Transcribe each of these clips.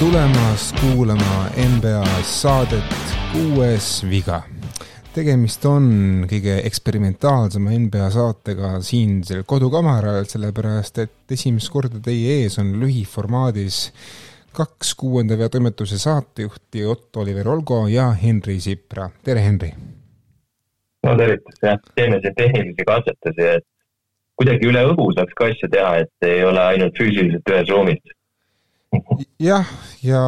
tulemast kuulama NBA saadet Kuues viga. tegemist on kõige eksperimentaalsema NBA saatega siinsel kodukamaral, sellepärast et esimest korda teie ees on lühiformaadis kaks Kuuenda vea toimetuse saatejuhti Ott-Oliver Olgo ja Henri Sipra. tere, Henri! no tervitus, jah, teeme siin tehnilisi katsetusi, et kuidagi üle õhu saaks ka asja teha, et ei ole ainult füüsiliselt ühes ruumis jah, ja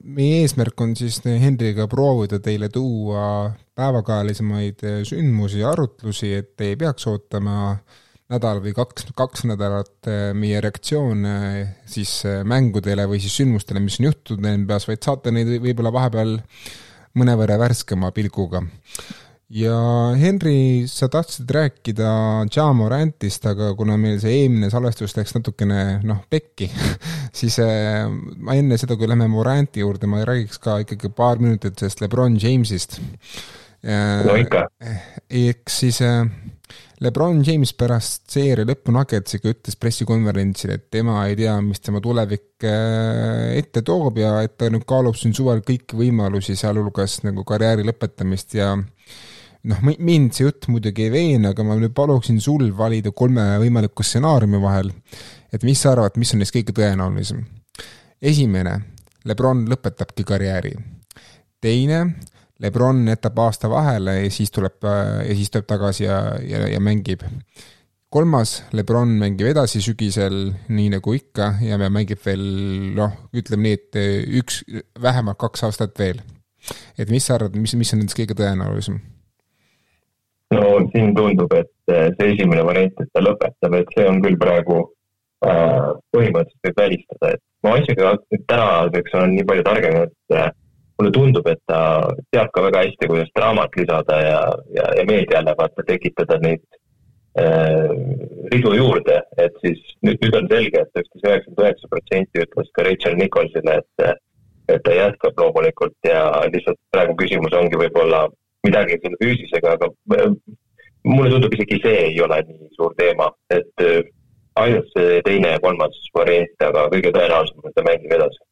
meie eesmärk on siis Henriga proovida teile tuua päevakajalisemaid sündmusi ja arutlusi, et te ei peaks ootama nädal või kaks, kaks nädalat meie reaktsioone siis mängudele või siis sündmustele, mis on juhtunud NBA-s, vaid saate neid võib-olla vahepeal mõnevõrra värskema pilguga ja Henri, sa tahtsid rääkida Ja Morantist, aga kuna meil see eelmine salvestus läks natukene noh, pekki siis äh, ma enne seda, kui lähme Moranti juurde, ma räägiks ka ikkagi paar minutit sellest Lebron Jamesist no ikka. eks siis äh, Lebron James pärast seeria lõppu Nuggetsiga ütles pressikonverentsil, et tema ei tea, mis tema tulevik ette toob ja et ta nüüd kaalub siin suvel kõiki võimalusi, sealhulgas nagu karjääri lõpetamist ja noh, mind see jutt muidugi ei veena, aga ma nüüd paluksin sul valida kolme võimaliku stsenaariumi vahel, et mis sa arvad, mis on neist kõige tõenäolisem? esimene, Lebron lõpetabki karjääri. teine, Lebron jätab aasta vahele ja siis tuleb, ja siis tuleb tagasi ja, ja, ja mängib. kolmas, Lebron mängib edasi sügisel, nii nagu ikka, ja mängib veel noh, ütleme nii, et üks, vähemalt kaks aastat veel. et mis sa arvad, mis, mis on nendest kõige tõenäolisem? No siin tundub, et eh, see esimene variant, et ta lõpetab, et see on küll praegu äh, põhimõtteliselt võib välistada, et ma isegi tänaseks olen nii palju targem, et äh, mulle tundub, et ta teab ka väga hästi, kuidas draamat lisada ja, ja, ja meediale vaata tekitada neid äh, ridu juurde, et siis nüüd, nüüd on selge, et üksteist üheksakümmend üheksa protsenti ütles ka Rachel Nicholsile, et et ta jätkab loomulikult ja lihtsalt praegu küsimus ongi võib-olla midagi selle füüsisega, aga äh, mulle tundub isegi see ei ole nii suur teema, et äh, ainult see teine ja kolmas variant, aga kõige tõenäolisem et ta mängib edasi.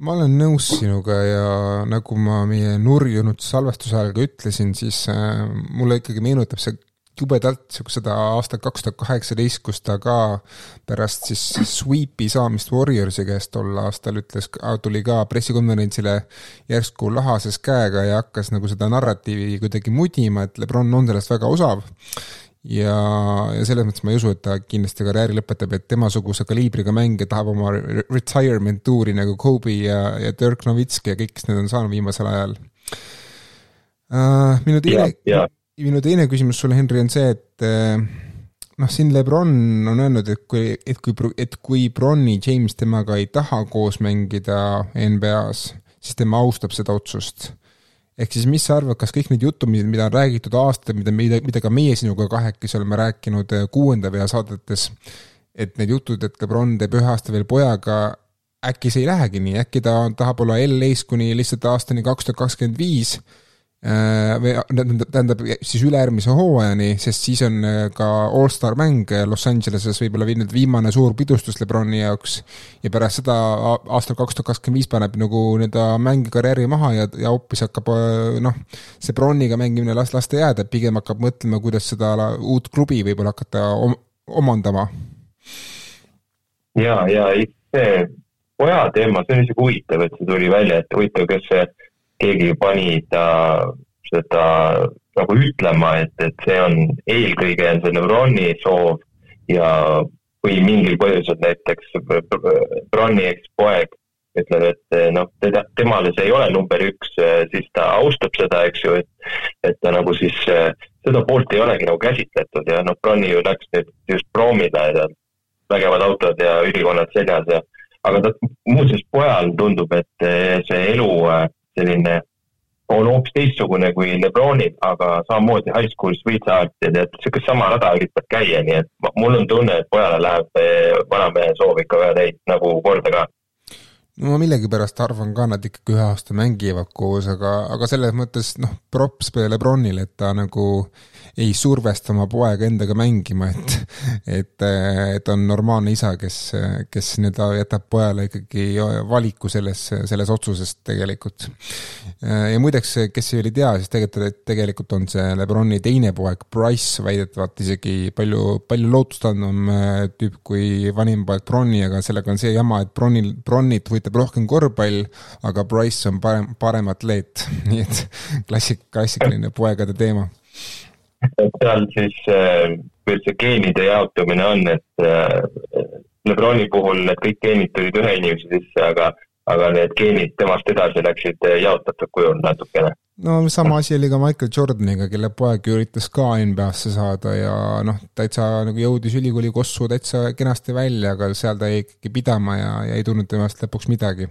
Ma olen nõus sinuga ja nagu ma meie nurjunud salvestuse ajal ka ütlesin, siis äh, mulle ikkagi meenutab see jubedalt seda aastat kaks tuhat kaheksateist, kus ta ka pärast siis sweep'i saamist Warriorsi käest tol aastal ütles, tuli ka pressikonverentsile järsku lahases käega ja hakkas nagu seda narratiivi kuidagi mudima, et Lebron on sellest väga osav ja, ja selles mõttes ma ei usu, et ta kindlasti karjääri lõpetab, et temasuguse kaliibriga mängija tahab oma retirement tuuri nagu Kobe ja, ja Dirk Nowitzki ja kõik, kes need on saanud viimasel ajal uh,. minu teine, minu teine küsimus sulle, Henri, on see, et eh, noh, siin Lebron on öelnud, et kui, et kui, et kui Bronni James temaga ei taha koos mängida NBA-s, siis tema austab seda otsust. ehk siis mis sa arvad, kas kõik need jutumid, mida on räägitud aastaid, mida, mida, mida ka meie sinuga kahekesi oleme rääkinud eh, kuuenda vea saadetes, et need jutud, et Lebron teeb ühe aasta veel pojaga, äkki see ei lähegi nii, äkki ta tahab olla LA-s kuni lihtsalt aastani kaks tuhat kakskümmend viis või tähendab siis ülejärgmise hooajani, sest siis on äh, ka allstar mäng äh, Los Angeleses võib-olla nüüd viimane suur pidustus Lebroni jaoks. ja pärast seda aastal kaks tuhat kakskümmend viis paneb nagu nii-öelda mängikarjääri maha ja, ja hoopis hakkab noh, see Broniga mängimine las, las ta jääda, pigem hakkab mõtlema, kuidas seda uut klubi võib-olla hakata om, omandama. ja, ja see poja teema, see on isegi huvitav, et see tuli välja, et huvitav, kas see keegi pani ta seda nagu ütlema, et, et see on eelkõige on see Neuroni soov ja või mingil põhjusel näiteks Bronni ekspoeg ütleb, et noh, teda, temale see ei ole number üks, siis ta austab seda, eks ju, et, et ta nagu siis seda poolt ei olegi nagu käsitletud ja noh, Bronni ju läks nüüd just proomile ja vägevad autod ja ülikonnad seljas ja aga ta, muuseas pojal tundub, et see elu selline on hoopis teistsugune kui Lebronil, aga samamoodi high school art ja tead, niisugust sama rada kipub käia, nii et mul on tunne, et pojale läheb vanamehe soov ikka väga täis nagu korda ka no ma millegipärast arvan ka, nad ikkagi ühe aasta mängivad koos, aga, aga selles mõttes noh, props Lebronile, et ta nagu ei survesta oma poega endaga mängima, et, et, et on normaalne isa, kes, kes nii-öelda jätab pojale ikkagi valiku selles, selles otsuses tegelikult. ja muideks, kes ei tea, siis tegelikult, tegelikult on see Lebroni teine poeg, Bryce, väidetavalt isegi palju, palju lootustandvam tüüp kui vanim poeg Bronni, aga sellega on see jama, et Bronnil, Bronnit huvitab rohkem korvpall, aga Bryce on parem, parem atleet, nii et klassik, klassikaline poegade teema. Et seal siis, äh, kuidas see geenide jaotumine on, et äh, Lebroni puhul need kõik geenid tulid ühe inimese sisse, aga, aga need geenid temast edasi läksid äh, jaotatud kujul natukene. no sama asi oli ka Michael Jordaniga, kelle poeg üritas ka NBA-sse saada ja noh, täitsa nagu jõudis ülikooli kossu täitsa kenasti välja, aga seal ta jäi ikkagi pidama ja, ja ei tulnud temast lõpuks midagi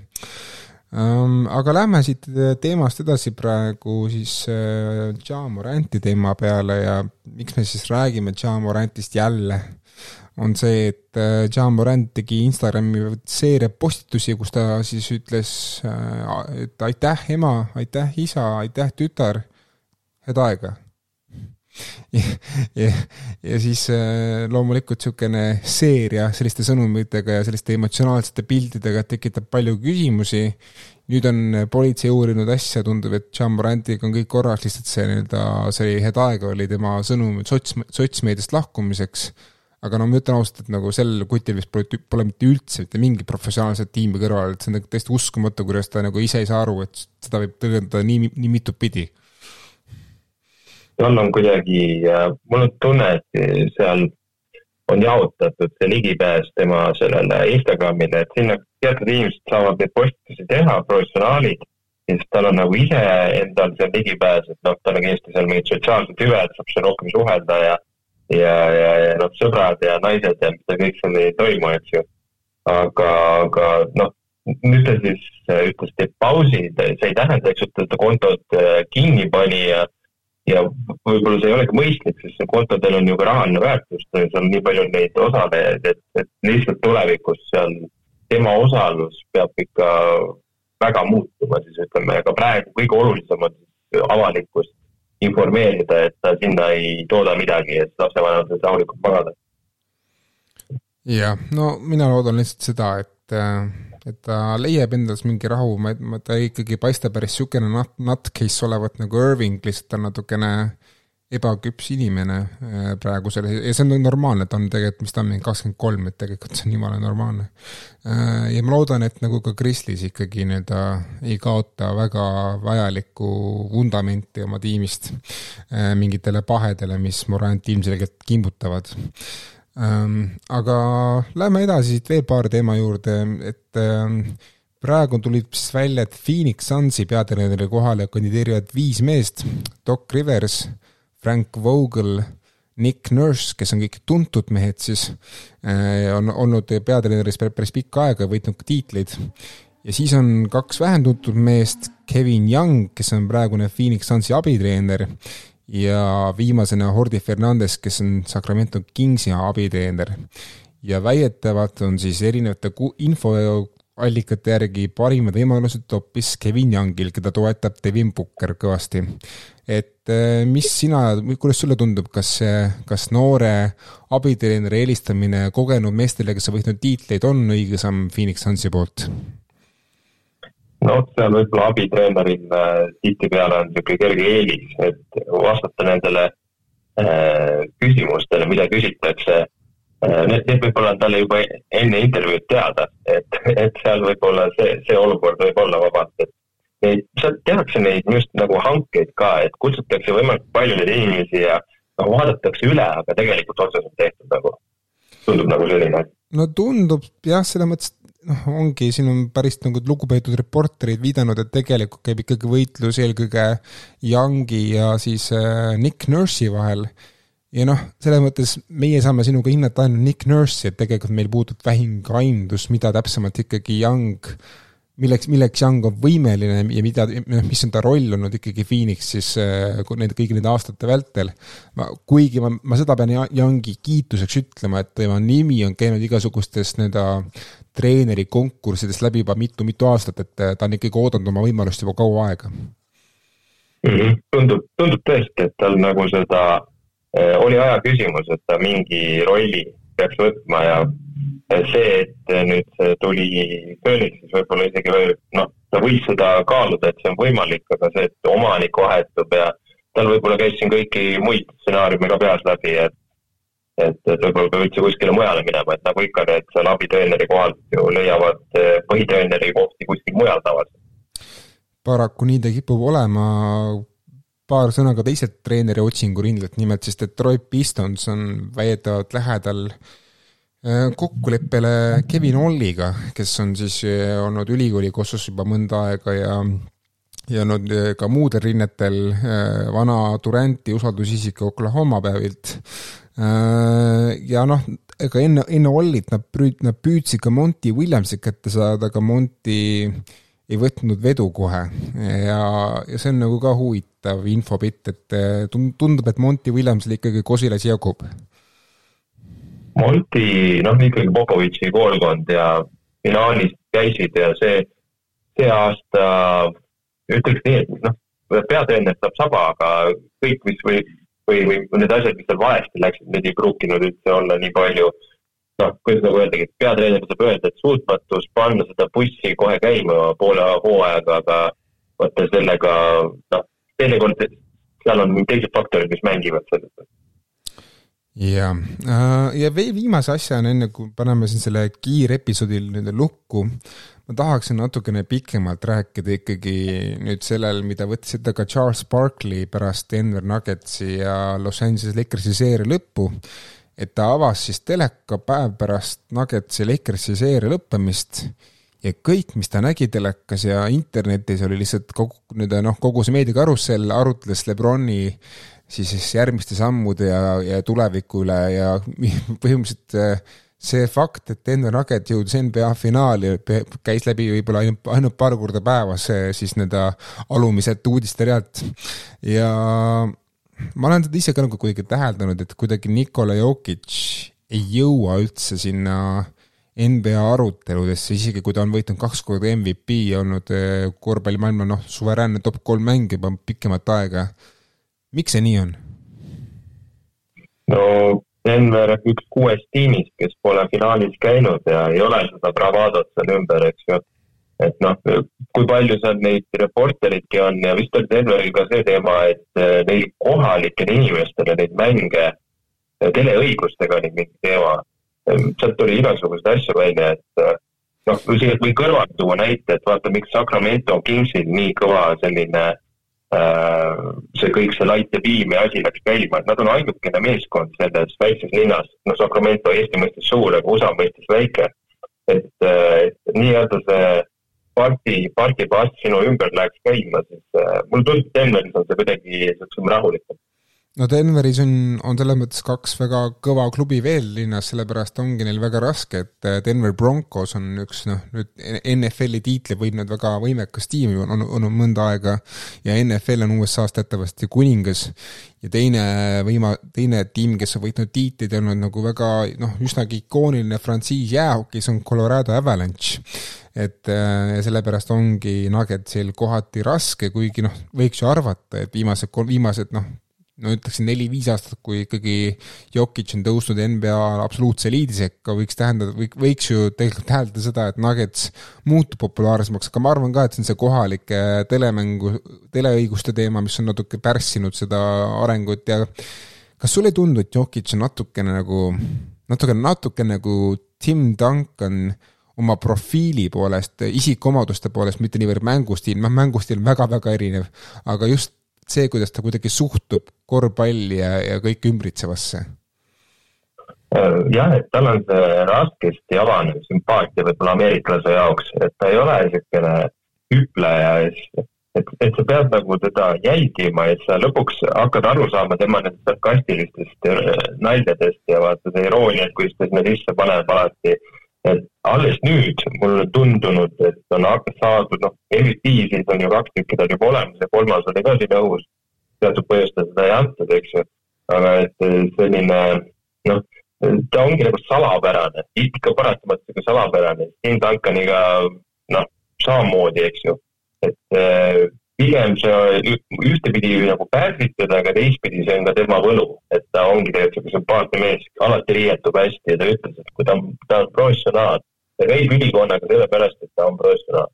um,. aga lähme siit teemast edasi praegu siis uh, Ja Moranti teema peale ja miks me siis räägime Ja Morantist jälle, on see, et uh, Ja Morant tegi Instagrami seeria postitusi, kus ta siis ütles uh,, et aitäh ema, aitäh isa, aitäh tütar, head aega ja, ja, ja siis loomulikult niisugune seeria selliste sõnumitega ja selliste emotsionaalsete piltidega tekitab palju küsimusi nüüd on politsei uurinud asja, tundub, et John Morantiga on kõik korras, lihtsalt see nii-öelda, see hetk aega oli tema sõnum sots, sotsmeediast lahkumiseks. Aga no ma ütlen ausalt, et nagu sel kutil vist pole, pole mitte üldse mitte mingit professionaalset tiimi kõrval, et see on nagu täiesti uskumatu, kuidas ta nagu ise ei saa aru, et seda võib tõlgendada nii, nii mitut pidi. tal on kuidagi, mul on tunne, et seal on jaotatud see ligipääs tema sellele Instagramile, et sinna teatud inimesed saavad neid postitusi teha, professionaalid, siis tal on nagu ise endal seal ligipääs, et noh, tal on kindlasti seal mingid sotsiaalsed hüved, saab seal rohkem suhelda ja ja, ja, ja noh, sõbrad ja naised ja mida kõik seal ei toimu, eks ju. aga, aga noh, nüüd ta siis ütles, teeb pausi, see ei tähenda, eks ju, et ta kontot äh, kinni pani ja ja võib-olla see ei olegi mõistlik, sest kontodel on ju ka rahaline väärtus, seal on nii palju neid osalejaid, et, et lihtsalt tulevikus seal tema osalus peab ikka väga muutuma, siis ütleme, aga praegu kõige olulisem on avalikkust informeerida, et sinna ei tooda midagi, et lapsevanemad saavad rahulikult magada. jah, no mina loodan lihtsalt seda, et, et ta leiab endas mingi rahu, ma, ma, ta ikkagi ei paista päris niisugune nut, nutcase olevat nagu Irving, lihtsalt ta on natukene äh, ebaküps inimene äh, praegusel ja see on normaalne, ta on tegelikult, mis ta on, mingi kakskümmend kolm, et tegelikult see on jumala normaalne. Äh, ja ma loodan, et nagu ka Krislis ikkagi nii-öelda ei kaota väga vajalikku vundamenti oma tiimist äh, mingitele pahedele, mis Morant ilmselgelt kimbutavad. Ähm, aga lähme edasi siit veel paari teema juurde, et ähm, praegu tulid siis välja, et Phoenix Sunsi peatreeneri kohale kandideerivad viis meest, Doc Rivers Frank Vogel, Nick Nurse, kes on kõik tuntud mehed siis, äh, on olnud peatreeneris päris pikka aega ja võitnud ka tiitleid. ja siis on kaks vähem tuntud meest, Kevin Young, kes on praegune Phoenix Sunsi abitreener ja viimasena Hordi Fernandez, kes on Sacramento Kingsi abitreener. ja väidetavalt on siis erinevate infoallikate järgi parimad võimalused hoopis Kevin Youngil, keda toetab Devin Booker kõvasti et äh, mis sina, kuidas sulle tundub, kas see, kas noore abitreeneri eelistamine kogenud meestele, kes on võitnud tiitleid, on õige samm Phoenix Sunsi poolt? no seal võib-olla abitreeneril äh, tihtipeale on niisugune kerge eelis, et vastata nendele äh, küsimustele, mida küsitakse äh,. Need, need võib-olla on talle juba enne intervjuud teada, et, et seal võib-olla see, see olukord võib olla vabalt, et neid, seal tehakse neid just nagu hankeid ka, et kutsutakse võimalikult palju neid inimesi ja noh, vaadatakse üle, aga tegelikult otsus on tehtud nagu, tundub nagu selline. no tundub jah, selles mõttes, noh, ongi, siin on päris nagu lugupeetud reporterid viidanud, et tegelikult käib ikkagi võitlus eelkõige Youngi ja siis äh, Nick Nurse'i vahel. ja noh, selles mõttes meie saame sinuga hinnata ainult Nick Nurse'i, et tegelikult meil puudub vähimgi aimdus, mida täpsemalt ikkagi Young milleks, milleks Young on võimeline ja mida, mis on ta roll olnud ikkagi Phoenixis äh, nende, kõigi nende aastate vältel. ma, kuigi ma, ma seda pean Youngi kiituseks ütlema, et tema nimi on käinud igasugustes nii-öelda treeneri konkurssidest läbi juba mitu-mitu aastat, et ta on ikkagi oodanud oma võimalust juba kaua aega mm. -hmm. tundub, tundub tõesti, et tal nagu seda äh,, oli aja küsimus, et ta mingi rolli peaks võtma ja see, et nüüd tuli Phoenixis võib-olla isegi veel, noh, ta võis seda kaaluda, et see on võimalik, aga see, et omanik vahetub ja tal võib-olla käis siin kõiki muid stsenaariume ka peas läbi, et et, et võib-olla peab üldse kuskile mujale minema, et nagu ikka need seal abitreeneri kohalt ju leiavad eh, põhitreeneri kohti kuskil mujal tavaliselt. paraku nii ta kipub olema, paar sõna ka teised treeneri otsingurindlad, nimelt siis Detroit Pistons on väidetavalt lähedal äh, Äh, kokkuleppele Kevin Olliga, kes on siis äh, olnud ülikooli kossus juba mõnda aega ja ja olnud äh, ka muudel rinnetel vana Duranti usaldusisik Oklahoma päevilt. ja noh, ega enne, enne Ollit nad püüd-, nad püüdsid ka Monty Williamsi kätte saada, aga Monty ei võtnud vedu kohe. Ja, ja see on nagu ka huvitav infobitt, et tundub, et Monty Williamsile ikkagi kosilas jagub Monti, noh ikkagi Popovitši koolkond ja finaalis käisid ja see, see aasta ütleks nii, et noh, peatreener saab saba, aga kõik, mis või, või, või need asjad, mis seal valesti läksid, need ei pruukinud üldse olla nii palju noh, kuidas nagu öeldagi, peatreener saab öelda, et suutmatus panna seda bussi kohe käima poole hooajaga, aga vaata sellega noh, teinekord seal on teised faktorid, mis mängivad selles ja, äh, ja viimase asjana, enne kui paneme siin selle kiirepisoodi nüüd lukku, ma tahaksin natukene pikemalt rääkida ikkagi nüüd sellel, mida võttis ette ka Charles Barkley pärast Denver Nuggetsi ja Los Angeles Lakersi seeria lõppu, et ta avas siis teleka päev pärast Nuggetsi Lakersi seeria lõppemist ja kõik, mis ta nägi telekas ja internetis, oli lihtsalt kogu, nüüd noh, kogu see meediakarussell arutles Lebroni siis, järgmiste sammude ja, ja tuleviku üle ja põhimõtteliselt äh, see fakt, et Denver Nugget jõudis NBA finaali, käis läbi võib-olla ainult, ainult paar korda päevas äh, siis nii-öelda alumiselt uudisterealt ja ma olen seda ise ka nagu kuidagi täheldanud, et kuidagi Nikola Jokic ei jõua üldse sinna NBA aruteludesse, isegi kui ta on võitnud kaks korda MVP, olnud äh, korvpallimaailma noh, suveräänne top kolm mäng juba pikemat aega miks see nii on? no Denver üks kuuest tiimist, kes pole finaalis käinud ja ei ole seda bravadot seal ümber, eks ju. et noh, kui palju seal neid reporteridki on ja vist oli Denveril ka see teema, et eh, neil kohalikele inimestele neid mänge teleõigustega oli mingi teema. sealt tuli igasuguseid asju välja, et eh, noh, või kõrvalt tuua näite, et vaata, miks Sacramento Kingsil nii kõva selline äh, Äh, see kõik, see light ja beam ja asi läks käima, et nad on ainukene meeskond selles väikses linnas, noh, Sacramento Eesti mõistes suur, aga USA mõistes väike. et, äh, et nii-öelda see parti, partipass sinu ümber läheks käima, siis äh, mulle tundub, et Denveris on see kuidagi niisugusem rahulikum no Denveris on, on selles mõttes kaks väga kõva klubi veel linnas, sellepärast ongi neil väga raske, et äh, Denver Broncos on üks noh, nüüd NFL-i tiitli võitnud väga võimekas tiim on, on, on mõnda aega ja NFL on USA-s teatavasti kuningas. Ja teine võima-, teine tiim, kes on võitnud tiitlid olnud nagu väga noh, üsnagi ikooniline frantsiis jäähokis on Colorado Avalanche. Et äh, ja sellepärast ongi Nuggetsil kohati raske, kuigi noh, võiks ju arvata, et viimased, viimased noh, no ütleksin neli-viis aastat, kui ikkagi Jokic on tõusnud NBA absoluutse eliidi sekka, võiks tähendada, või võiks ju tegelikult täheldada seda, et Nuggets muutub populaarsemaks, aga ma arvan ka, et see on see kohalike telemängu, teleõiguste teema, mis on natuke pärssinud seda arengut ja kas sulle ei tundu, et Jokic on natukene nagu, natuke, natuke nagu Tim Duncan oma profiili poolest, isikuomaduste poolest, mitte niivõrd mängustiil, noh mängustiil on väga-väga erinev, aga just see, kuidas ta kuidagi suhtub korvpalli ja, ja kõike ümbritsevasse? Jah, et tal on see raskesti avanev sümpaatia võib-olla ameeriklase jaoks, et ta ei ole niisugune hüpleja, et, et sa pead nagu teda jälgima, et sa lõpuks hakkad aru saama tema nendest sarkastilistest äh, naljadest ja vaata see iroonia, et kuidas ta sinna sisse paneb alati et alles nüüd mulle tundunud, et on saadud, noh, MVP-sid on ju kaks tükki tal juba olemas ja kolmas oli ka siin õhus. teatud põhjustel seda ei antud, eks ju. aga et selline, noh, ta ongi nagu salapärane, ikka paratamatult nagu salapärane. Tim Duncaniga, noh, samamoodi, eks ju. et pigem see ühtepidi nagu pärsitud, aga teistpidi see on ka tema võlu, et ta ongi tegelikult sihuke sümpaatne mees, alati riietub hästi ja ta ütles, et kui ta on, ta on professionaal, ta käib ülikonnaga sellepärast, et ta on professionaal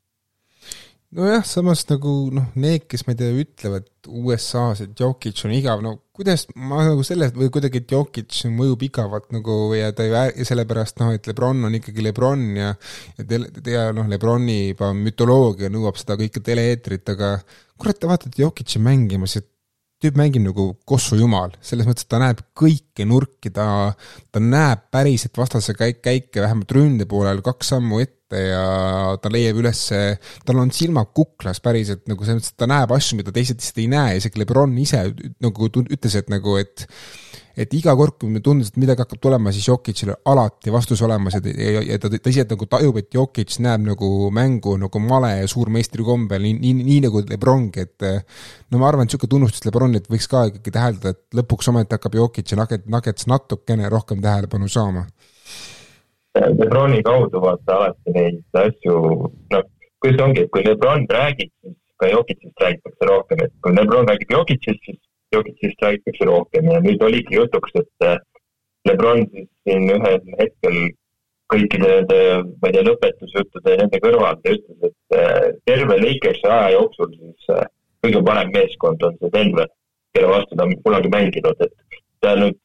nojah, samas nagu noh, need, kes ma ei tea, ütlevad USA-s, et Jokic on igav, no kuidas ma nagu sellest või kuidagi, et Jokic mõjub igavalt nagu ja ta ei vää-, sellepärast noh, et Lebron on ikkagi Lebron ja ja te-, ja noh, Lebroni juba mütoloogia nõuab seda kõike tele-eetrit, aga kurat, te vaatate Jokic'i mängimas, et tüüp mängib nagu kossu jumal, selles mõttes, et ta näeb kõiki nurki, ta, ta näeb päriselt vastase käik, käike vähemalt ründe poolel kaks sammu ette ja ta leiab ülesse, tal on silmad kuklas päriselt nagu selles mõttes, et ta näeb asju, mida teised lihtsalt ei näe, isegi Lebron ise nagu ütles, et nagu, et et iga kord, kui mulle tundus, et midagi hakkab tulema, siis Jokicil on alati vastus olemas ja, ja, ja ta tõsiselt nagu tajub, et Jokic näeb nagu mängu nagu male ja suurmeistri kombel, nii, nii, nii nagu Lebrongi, et no ma arvan, et niisugune tunnustus Lebronit võiks ka ikkagi täheldada, et lõpuks ometi hakkab Jokic ja Nugget, Nuggets natukene rohkem tähelepanu saama. Lebroni kaudu vaata alati neid asju, noh, kuidas ongi, et kui Lebron räägib, siis ka Jokicist räägitakse rohkem, et kui Lebron räägib Jokicist, siis Jokicist räägitakse rohkem ja nüüd oligi jutuks, et äh, Lebron siis siin ühel hetkel kõikide nende, ma ei tea, lõpetusjuttude ja nende kõrval ta ütles, et äh, terve Lakersi aja jooksul siis äh, kõige parem meeskond on see Denver, kelle vastu ta on kunagi mänginud, et ta nüüd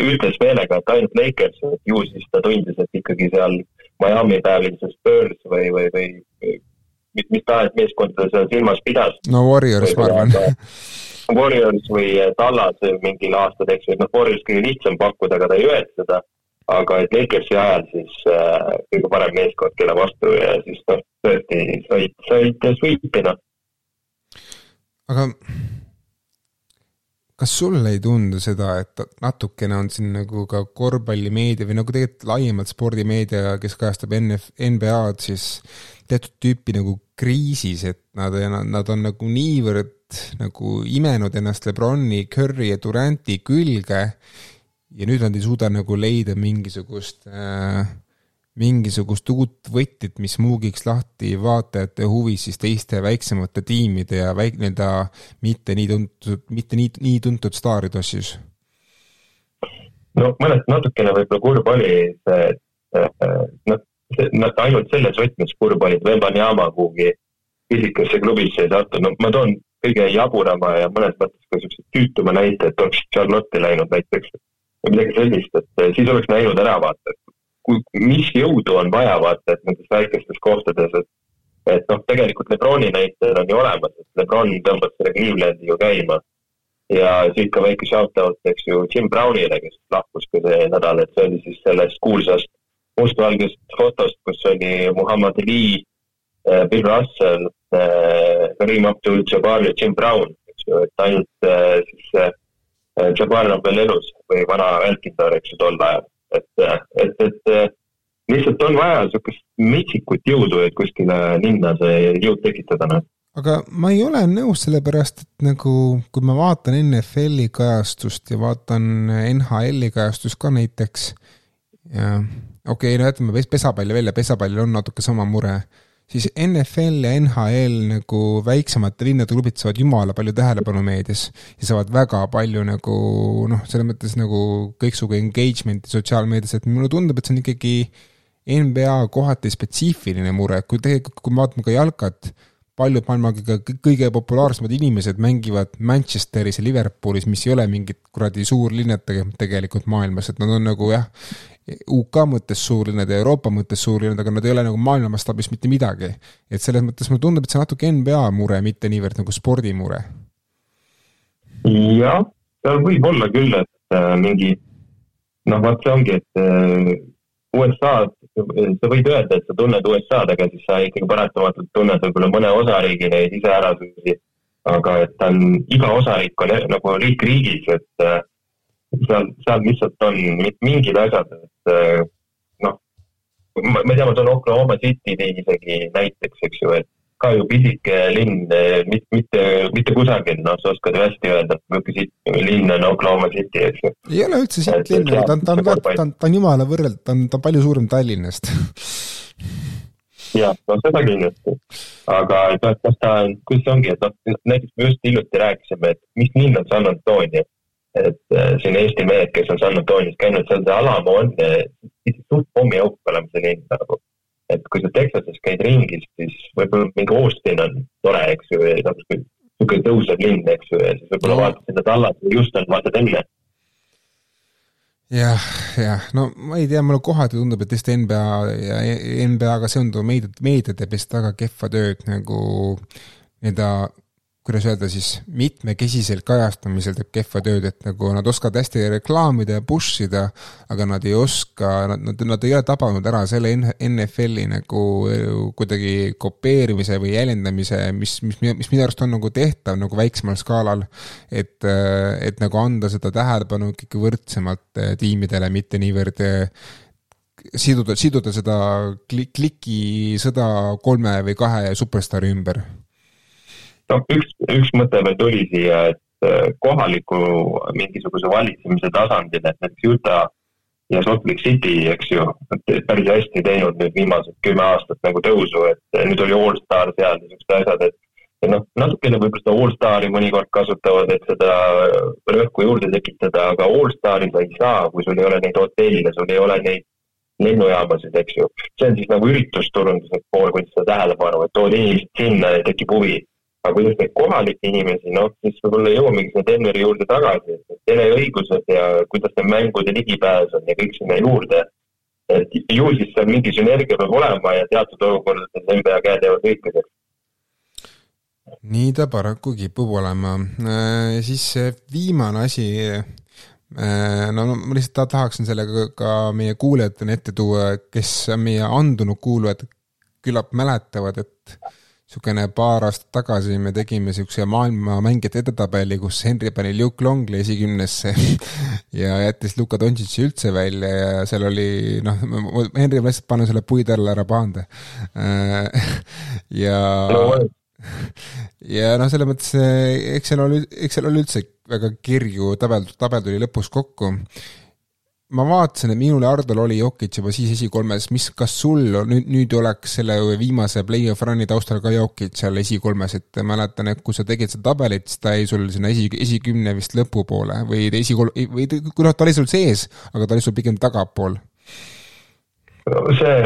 ütles meelega, et ainult Lakers, et ju siis ta tundis, et ikkagi seal Miami päevil see Spurs või, või, või mis, mis tahes meeskonda seal silmas pidas. no Warriors, ma arvan Warriors või Tallas mingil aastal, eks ju, et noh, Warriors kõige lihtsam pakkuda, aga ta ei öelnud seda. aga et Lakersi ajal siis äh, kõige parem meeskond, kelle vastu ja siis noh, tõesti said, said sweep'i noh. aga kas sulle ei tundu seda, et natukene on siin nagu ka korvpallimeedia või nagu tegelikult laiemalt spordimeedia, kes kajastab NF, NBA-d, siis teatud tüüpi nagu kriisis, et nad, nad on nagu niivõrd nagu imenud ennast Lebroni, Curry ja Duranti külge ja nüüd nad ei suuda nagu leida mingisugust äh, mingisugust uut võtit, mis muugiks lahti vaatajate huvi siis teiste väiksemate tiimide ja väik-, nii-öelda mitte nii tuntud, mitte nii, nii tuntud staaride osas? no mõneti natukene võib-olla kurb oli see, et noh, nad ainult selles võtmes kurb olid, Wembanyama kuhugi pisikasse klubisse ei sattunud, no ma toon kõige jaburama ja mõnes mõttes ka niisuguse tüütuma näite, et oleks Charlotte'i läinud näiteks või midagi sellist, et eh, siis oleks näinud ära vaata, et kui, mis jõudu on vaja vaata, et nendes väikestes kohtades, et et noh, tegelikult Lebroni näitel on ju olemas, et Lebron tõmbas selle Clevelandi ju käima. ja siit ka väike shout-out, eks ju, Jim Brownile, kes lahkus ka see nädal, et see oli siis sellest kuulsast mustvalgest fotost, kus oli Muhamed Ali, eh, Bill Russell, Äh, Karim Abdul-Jabbar ja Jim Brown, eks ju, et ainult äh, siis äh, Jabbar on veel elus või vana välkindar, eks ju, tol ajal. et, et, et lihtsalt on vaja niisugust metsikut jõudu, et kuskile linna see jõud tekitada, noh aga ma ei ole nõus, sellepärast et nagu kui ma vaatan NFL-i kajastust ja vaatan NHL-i kajastust ka näiteks, okei okay,, no jätame pesapalli välja, pesapallil on natuke sama mure. Siis NFL ja NHL nagu väiksemate linnade klubid saavad jumala palju tähelepanu meedias ja saavad väga palju nagu noh, selles mõttes nagu kõiksugu engagement'i sotsiaalmeedias, et mulle tundub, et see on ikkagi NBA kohati spetsiifiline mure, kui tegelikult, kui me vaatame ka jalkat, paljud maailma kõige, populaarsemad inimesed mängivad Manchesteris ja Liverpoolis, mis ei ole mingid kuradi suurlinnad tegelikult maailmas, et nad on nagu jah, UK mõttes suurlinnad ja Euroopa mõttes suurlinnad, aga nad ei ole nagu maailma mastaabis mitte midagi. et selles mõttes mulle tundub, et see on natuke NBA mure, mitte niivõrd nagu spordimure. jah, võib olla küll, et äh, mingi noh, vot see ongi, et äh, USA-d, sa võid öelda, et sa tunned USA-d, aga siis sa ikkagi paratamatult tunned võib-olla mõne osariigi neid iseärasusi. aga et ta on, iga osariik on nagu riik riigis, et äh, seal, seal lihtsalt on mingid asjad, et eh, noh, ma, ei tea, ma toon Oklahoma City isegi näiteks, eks ju, et ka ju pisike linn, mitte, mitte, mitte kusagil, noh, sa oskad ju hästi öelda, milline linn on Oklahoma City, eks ju. ei ole üldse siit linn, ta on, ta on, ta on, ta on jumala võrreld, ta on, ta on palju suurem Tallinnast jah, no seda kindlasti. aga kas ta, kuidas see ongi, et noh, näiteks me just hiljuti rääkisime, et mis linn on San Antonio. Et äh, siin Eesti mehed, kes on San Antonios käinud, seal see Alamo on äh, suht pommiauk olema see linn nagu et kui sa Texases käid ringis, siis võib-olla mingi Austin on tore, eks ju, ja noh, niisugune tõusev linn, eks ju, ja siis võib-olla no. vaatad sinna Tallat või Houston, vaatad enne. jah, jah, no ma ei tea, mulle kohati tundub, et tõesti NBA ja NBA-ga seonduv meedia, meedia teeb vist väga kehva tööd nagu nii-öelda kuidas öelda siis, mitmekesiselt kajastamisel teeb kehva tööd, et nagu nad oskavad hästi reklaamida ja push ida, aga nad ei oska, nad, nad, nad ei ole tabanud ära selle NFL-i nagu kuidagi kopeerimise või jäljendamise, mis, mis, mis minu arust on nagu tehtav nagu väiksemal skaalal. et, et nagu anda seda tähelepanu ikkagi võrdsemalt eh, tiimidele, mitte niivõrd siduda, siduda seda klik, klikisõda kolme või kahe superstaari ümber noh, üks, üks mõte veel tuli siia, et äh, kohaliku mingisuguse valitsemise tasandil, et näiteks Utah ja Salt Lake City, eks ju, päris hästi teinud nüüd viimased kümme aastat nagu tõusu, et nüüd oli allstar seal ja niisugused asjad, et et noh, natukene võib-olla seda allstari mõnikord kasutavad, et seda rõhku juurde tekitada, aga allstari sa ei saa, kui sul ei ole neid hotelle, sul ei ole neid lennujaamasid, eks ju. see on siis nagu üritusturunduse pool, kuidas seda tähelepanu, et tood inimesed sinna ja tekib huvi aga kuidas neid kohalikke inimesi, noh, siis võib-olla jõuamegi sinna Denveri juurde tagasi, et teleõigused ja kuidas need mängude ligipääs on ja kõik sinna juurde. et ju siis seal mingi sünergia peab olema ja teatud olukordades NBA käed jäävad õiglaseks. nii ta paraku kipub olema. Äh, siis viimane asi, äh, no ma lihtsalt tahaksin sellega ka meie kuulajatele ette tuua, kes meie andunud kuulajad, küllap mäletavad, et niisugune paar aastat tagasi me tegime niisuguse maailma mängijate edetabeli, kus Henry pani Luke Longli esikümnesse ja jättis Luka Dontšitši üldse välja ja seal oli noh, Henry ma lihtsalt panen selle puid alla, ära pahanda. ja ja noh, selles mõttes eks seal oli, eks seal oli üldse väga kirju tabel, tabel tuli lõpus kokku ma vaatasin, et minul ja Hardol oli Jokic juba siis esikolmes, mis, kas sul nüüd, nüüd oleks selle viimase play-off run'i taustal ka Jokic seal esikolmes, et mäletan, et kui sa tegid seda tabelit, siis ta jäi sul sinna esi, esikümne vist lõpupoole või esikol-, või kui noh, ta oli sul sees, aga ta oli sul pigem tagapool. See,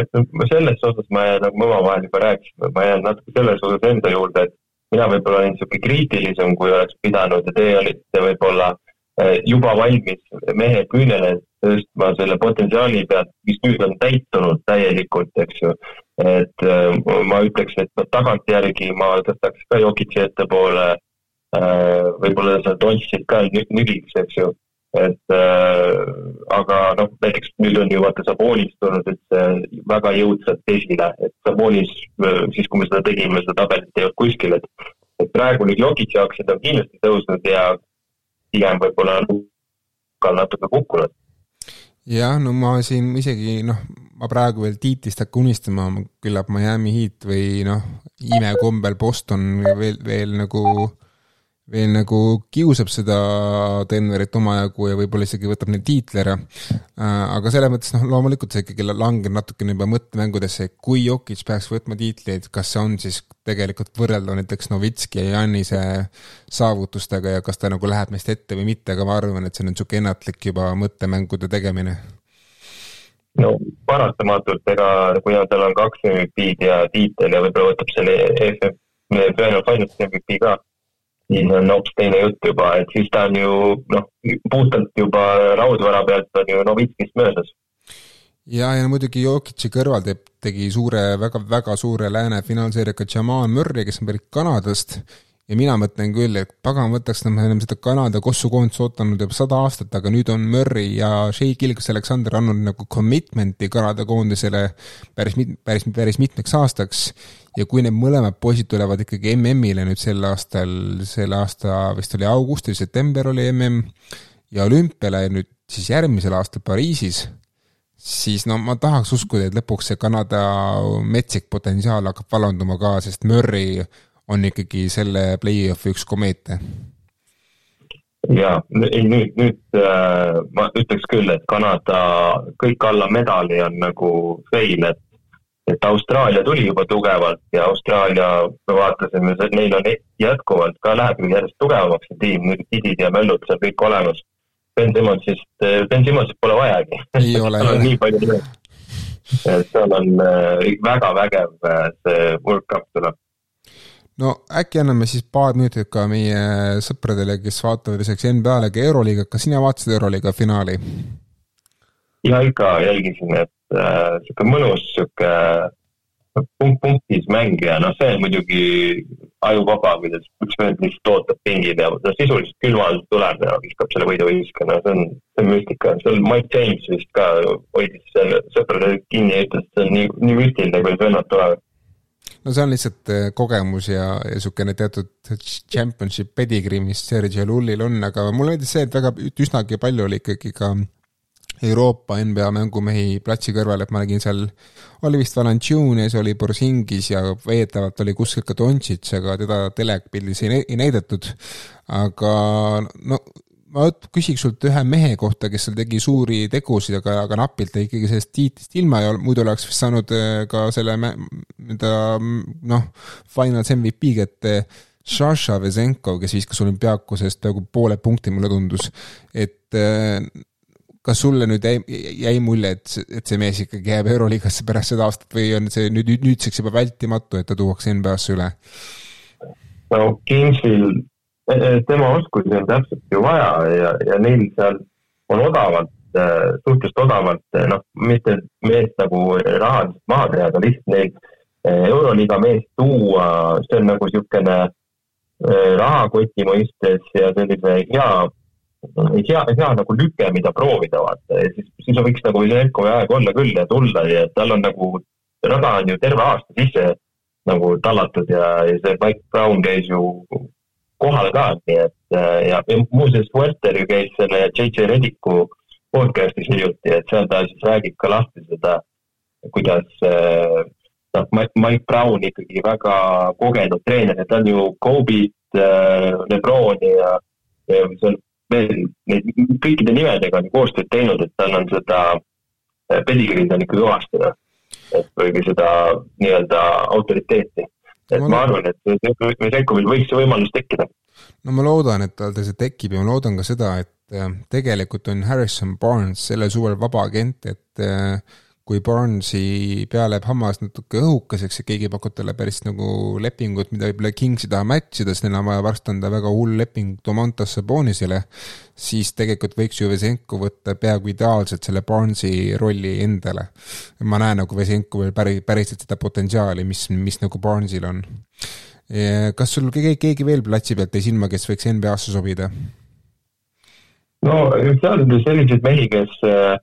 selles osas ma jään, nagu me omavahel juba rääkisime, ma jään natuke selles osas enda juurde, et mina võib-olla olin niisugune kriitilisem, kui oleks pidanud ja teie olite võib-olla eh, juba valmis mehe küünele tõstma selle potentsiaali pealt, mis nüüd on täitunud täielikult, eks ju. et äh, ma ütleks, et tagantjärgi ma tõstaks ka Jokitsi ettepoole äh,, võib-olla seda Dontšit ka nügiks, eks ju. et äh, aga noh, näiteks nüüd on ju vaata Sabonis tulnud üldse väga jõudsalt esile, et Sabonis, siis kui me seda tegime, seda tabelit ei olnud kuskil, et et praegu nüüd Jokitsi aktsiad on kindlasti tõusnud ja pigem võib-olla natuke kukkunud jah, no ma siin isegi noh, ma praegu veel Tiitist hakka unistama, küllap Miami Heat või noh, imekombel Boston veel, veel nagu, veel nagu kiusab seda Denverit omajagu ja võib-olla isegi võtab neid tiitli ära. Äh, aga selles mõttes noh, loomulikult see ikkagi langeb natukene juba mõttemängudesse, kui Jokic peaks võtma tiitleid, kas see on siis tegelikult võrreldav näiteks Novitski ja Janise saavutustega ja kas ta nagu läheb meist ette või mitte, aga ma arvan, et see on niisugune ennatlik juba mõttemängude tegemine. no paratamatult, ega kui tal on kaks MVP-d ja tiitel ja võib-olla võtab selle EFF, Final Finals MVP ka, siis on hoopis teine jutt juba, et siis ta on ju noh, puhtalt juba raudvara pealt on ju Novitskist möödas ja, ja muidugi Jokic'i kõrval teeb, tegi suure väga,, väga-väga suure lääne finaalseeriaga Jamal Murray, kes on pärit Kanadast ja mina mõtlen küll, et pagan võtaks, no me oleme seda Kanada kossukoondist ootanud juba sada aastat, aga nüüd on Murray ja Shea Gilgas Alexander andnud nagu commitment'i Kanada koondisele päris mit-, päris, päris mitmeks aastaks. Ja kui need mõlemad poisid tulevad ikkagi MM-ile nüüd sel aastal, selle aasta vist oli august või september oli MM, ja olümpiale nüüd siis järgmisel aastal Pariisis siis no ma tahaks uskuda, et lõpuks see Kanada metsik potentsiaal hakkab vallanduma ka, sest Murry on ikkagi selle play-off'i üks komeete. ja ei nüüd, nüüd äh, ma ütleks küll, et Kanada kõik alla medali on nagu fail, et et Austraalia tuli juba tugevalt ja Austraalia, me vaatasime, neil on jätkuvalt ka läheb järjest tugevamaks see tiim, nüüd Kidid ja Möllud seal kõik olemas. Ben Simmonsist, Ben Simmonsist pole vajagi. seal on nii palju nimesid. seal on äh, väga vägev äh, see World Cup tuleb. no äkki anname siis paar minutit ka meie sõpradele, kes vaatavad lisaks NBA-le ka Euroliiga, kas sina vaatasid Euroliiga finaali? ja ikka jälgisin, et sihuke mõnus sihuke punkt punktis mängija, noh, see on muidugi ajuvaba, kuidas üks vend lihtsalt ootab pingil ja ta sisuliselt külma alt tuleb ja viskab selle võiduviska, no see on, see on müstika. seal Mike James vist ka hoidis sõprade kinni ja ütles, et see on nii, nii müstiline, kuidas vennad tulevad no see on lihtsalt äh, kogemus ja, ja niisugune teatud championship pedigree, mis Sergei Lullil on, aga mulle meeldis see, et väga, üsnagi palju oli ikkagi ka Euroopa NBA mängumehi platsi kõrval, et ma nägin seal, oli vist Valanciunes, oli Borsingis ja veetavalt oli kuskil ka Dontšits, aga teda telepildis ei, ei näidatud. aga no ma küsiks sult ühe mehe kohta, kes seal tegi suuri tegusid, aga, aga napilt jäi ikkagi sellest tiitlist ilma ja muidu oleks vist saanud äh, ka selle nii-öelda noh, finals MVP kätte Šaša Vesenko, kes viskas olümpiaakusest peaaegu poole punkti, mulle tundus. et äh, kas sulle nüüd jäi, jäi mulje, et, et see mees ikkagi jääb Euroliigasse pärast seda aastat või on see nüüd, nüüdseks juba vältimatu, et ta tuuakse NBA-sse üle? no Kingsil, e, e, tema oskusi on täpselt ju vaja ja, ja neil seal on odavalt, e, suhteliselt odavalt, noh, mitte meest nagu rahaliselt maha teha, aga lihtsalt neil Euroliiga meest tuua, see on nagu niisugune rahakoti mõistes ja sellise hea hea, hea nagu lüke, mida proovida vaata. Ja siis, siis võiks nagu Zelenkovi aeg olla küll ja tulla ja tal on nagu, rada on ju terve aasta sisse nagu tallatud ja, ja see Mike Brown käis ju kohal ka, nii et ja, ja muuseas Werter ju käis selle JJ Rediku podcast'is hiljuti, et seal ta siis räägib ka lahti seda, kuidas noh, Mike Brown ikkagi väga kogenud treener ja ta on ju Kobe'it, Lebroni ja, ja seal veel neid kõikide nimedega on koostööd teinud, et tal on seda äh, pedigreed on ikka kõvasti, noh. et või seda nii-öelda autoriteeti. et ma arvan, et Vesenkovil võiks see võimalus tekkida. no ma loodan, et tal see tekib ja ma loodan ka seda, et äh, tegelikult on Harrison Barnes sellel suvel vaba agent, et äh, kui Barnesi pea läheb hammas natuke õhukeseks ja keegi pakub talle päris nagu lepingut, mida võib-olla Kings ei taha match ida, sest neil on vaja varsti anda väga hull leping Domantas Sabonisele, siis tegelikult võiks ju Vesenko võtta peaaegu ideaalselt selle Barnesi rolli endale. ma näen nagu Vesenkovil päris, päriselt seda potentsiaali, mis, mis nagu Barnesil on. kas sul keegi, keegi veel platsi pealt jäi silma, kes võiks NBA-sse sobida? no seal on selliseid mehi, kes äh,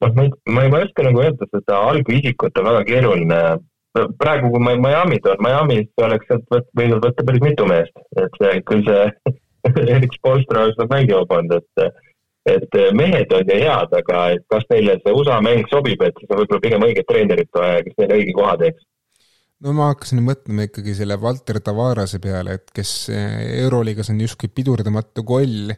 ma ei, ma ei, oska nagu öelda seda algisikut on väga keeruline. praegu, kui ma Miami's olen, Miami's oleks sealt võt, võinud võtta päris mitu meest, et see, küll see Erik Spolstra oleks nad mängima pannud, et et mehed on ju head, aga et kas neile see USA mäng sobib, et siis on võib-olla pigem õiget treenerit vaja, kes neile õige koha teeks. No ma hakkasin mõtlema ikkagi selle Valter Tavarase peale, et kes Euroliigas on justkui pidurdamatu koll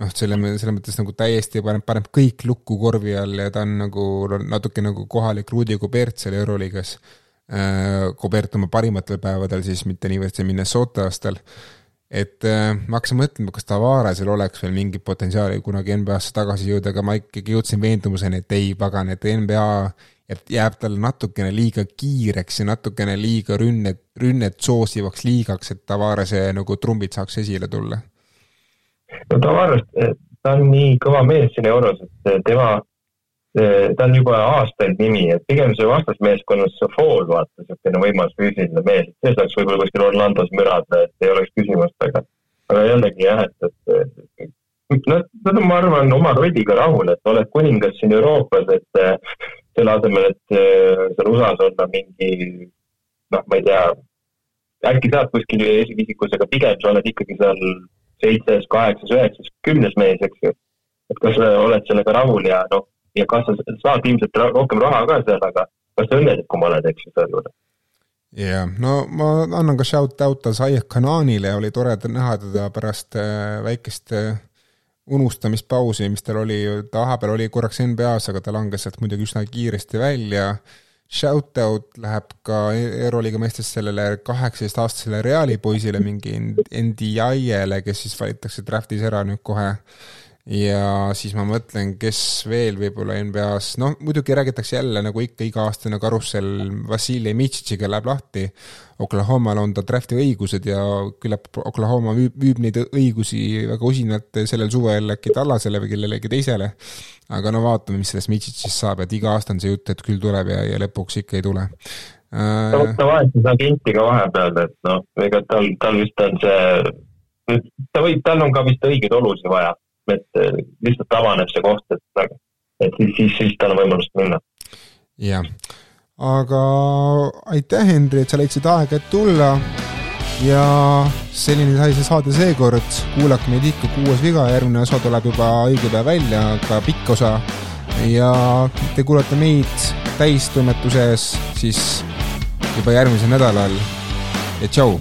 noh, selle, selles mõttes nagu täiesti paneb, paneb kõik lukku korvi all ja ta on nagu natuke nagu kohalik Rudi Gobert seal Euroliigas äh,. Gobert oma parimatel päevadel siis, mitte niivõrd see Minnesota aastal. et äh, ma hakkasin mõtlema, kas Tavarasel oleks veel mingit potentsiaali kunagi NBA-sse tagasi jõuda, aga ma ikkagi jõudsin veendumuseni, et ei, pagan, et NBA et jääb talle natukene liiga kiireks ja natukene liiga rünnet, rünnet soosivaks liigaks, et Tavarase nagu trumbid saaks esile tulla no Tavares, ta on nii kõva mees siin euros, et tema, ta on juba aastaid nimi, et pigem see vastasmeeskonnas Fall, vaata, niisugune võimas füüsiline mees, et see saaks võib-olla kuskil Orlandos mürada, et ei oleks küsimust, aga, aga jällegi jah, et, et nad, nad on, ma arvan, oma rolliga rahul, et oled kuningas siin Euroopas, et selle asemel, et seal USA-s olla mingi noh, ma ei tea, äkki saad kuskil esivisikus, aga pigem sa oled ikkagi seal seitsmes, kaheksas, üheksas, kümnes mees, eks ju. et kas sa oled sellega rahul ja noh, ja kas sa saad ilmselt rohkem raha ka seal, aga kas sa õnnelikum oled, eks ju, selle juures jah, no ma annan ka shout-out'a Zayek Kananile, oli tore näha teda pärast äh, väikest äh, unustamispausi, mis tal oli, ta vahepeal oli korraks NBA-s, aga ta langes sealt muidugi üsna kiiresti välja. Shout-out läheb ka Euroliiga meestes sellele kaheksateistaastasele Reali poisile, mingi NDI-le, kes siis valitakse draft'is ära nüüd kohe ja siis ma mõtlen, kes veel võib-olla NBA-s, noh muidugi räägitakse jälle nagu ikka iga-aastane karussell Vassili Mitšitšiga läheb lahti. Oklahomal on ta draft'i õigused ja küllap Oklahoma müüb, müüb neid õigusi väga usinalt sellel suvel äkki Tallasele või kellelegi teisele. aga no vaatame, mis sellest Mitšitšist saab, et iga aasta on see jutt, et küll tuleb ja, ja lõpuks ikka ei tule ta, ta vahetas agenti ka vahepeal, et noh, ega tal, tal vist on see, ta võib, tal on ka vist õigeid olusid vaja et lihtsalt avaneb see koht, et, et siis, siis, siis tal on võimalus minna. jah, aga aitäh, Henri, et sa leidsid aega, et tulla. Ja selline sai see saade seekord, kuulake meid ikka Kuues viga, järgmine osa tuleb juba õige päev välja, ka pikk osa. ja te kuulate meid täistoimetuses siis juba järgmisel nädalal. Ja tšau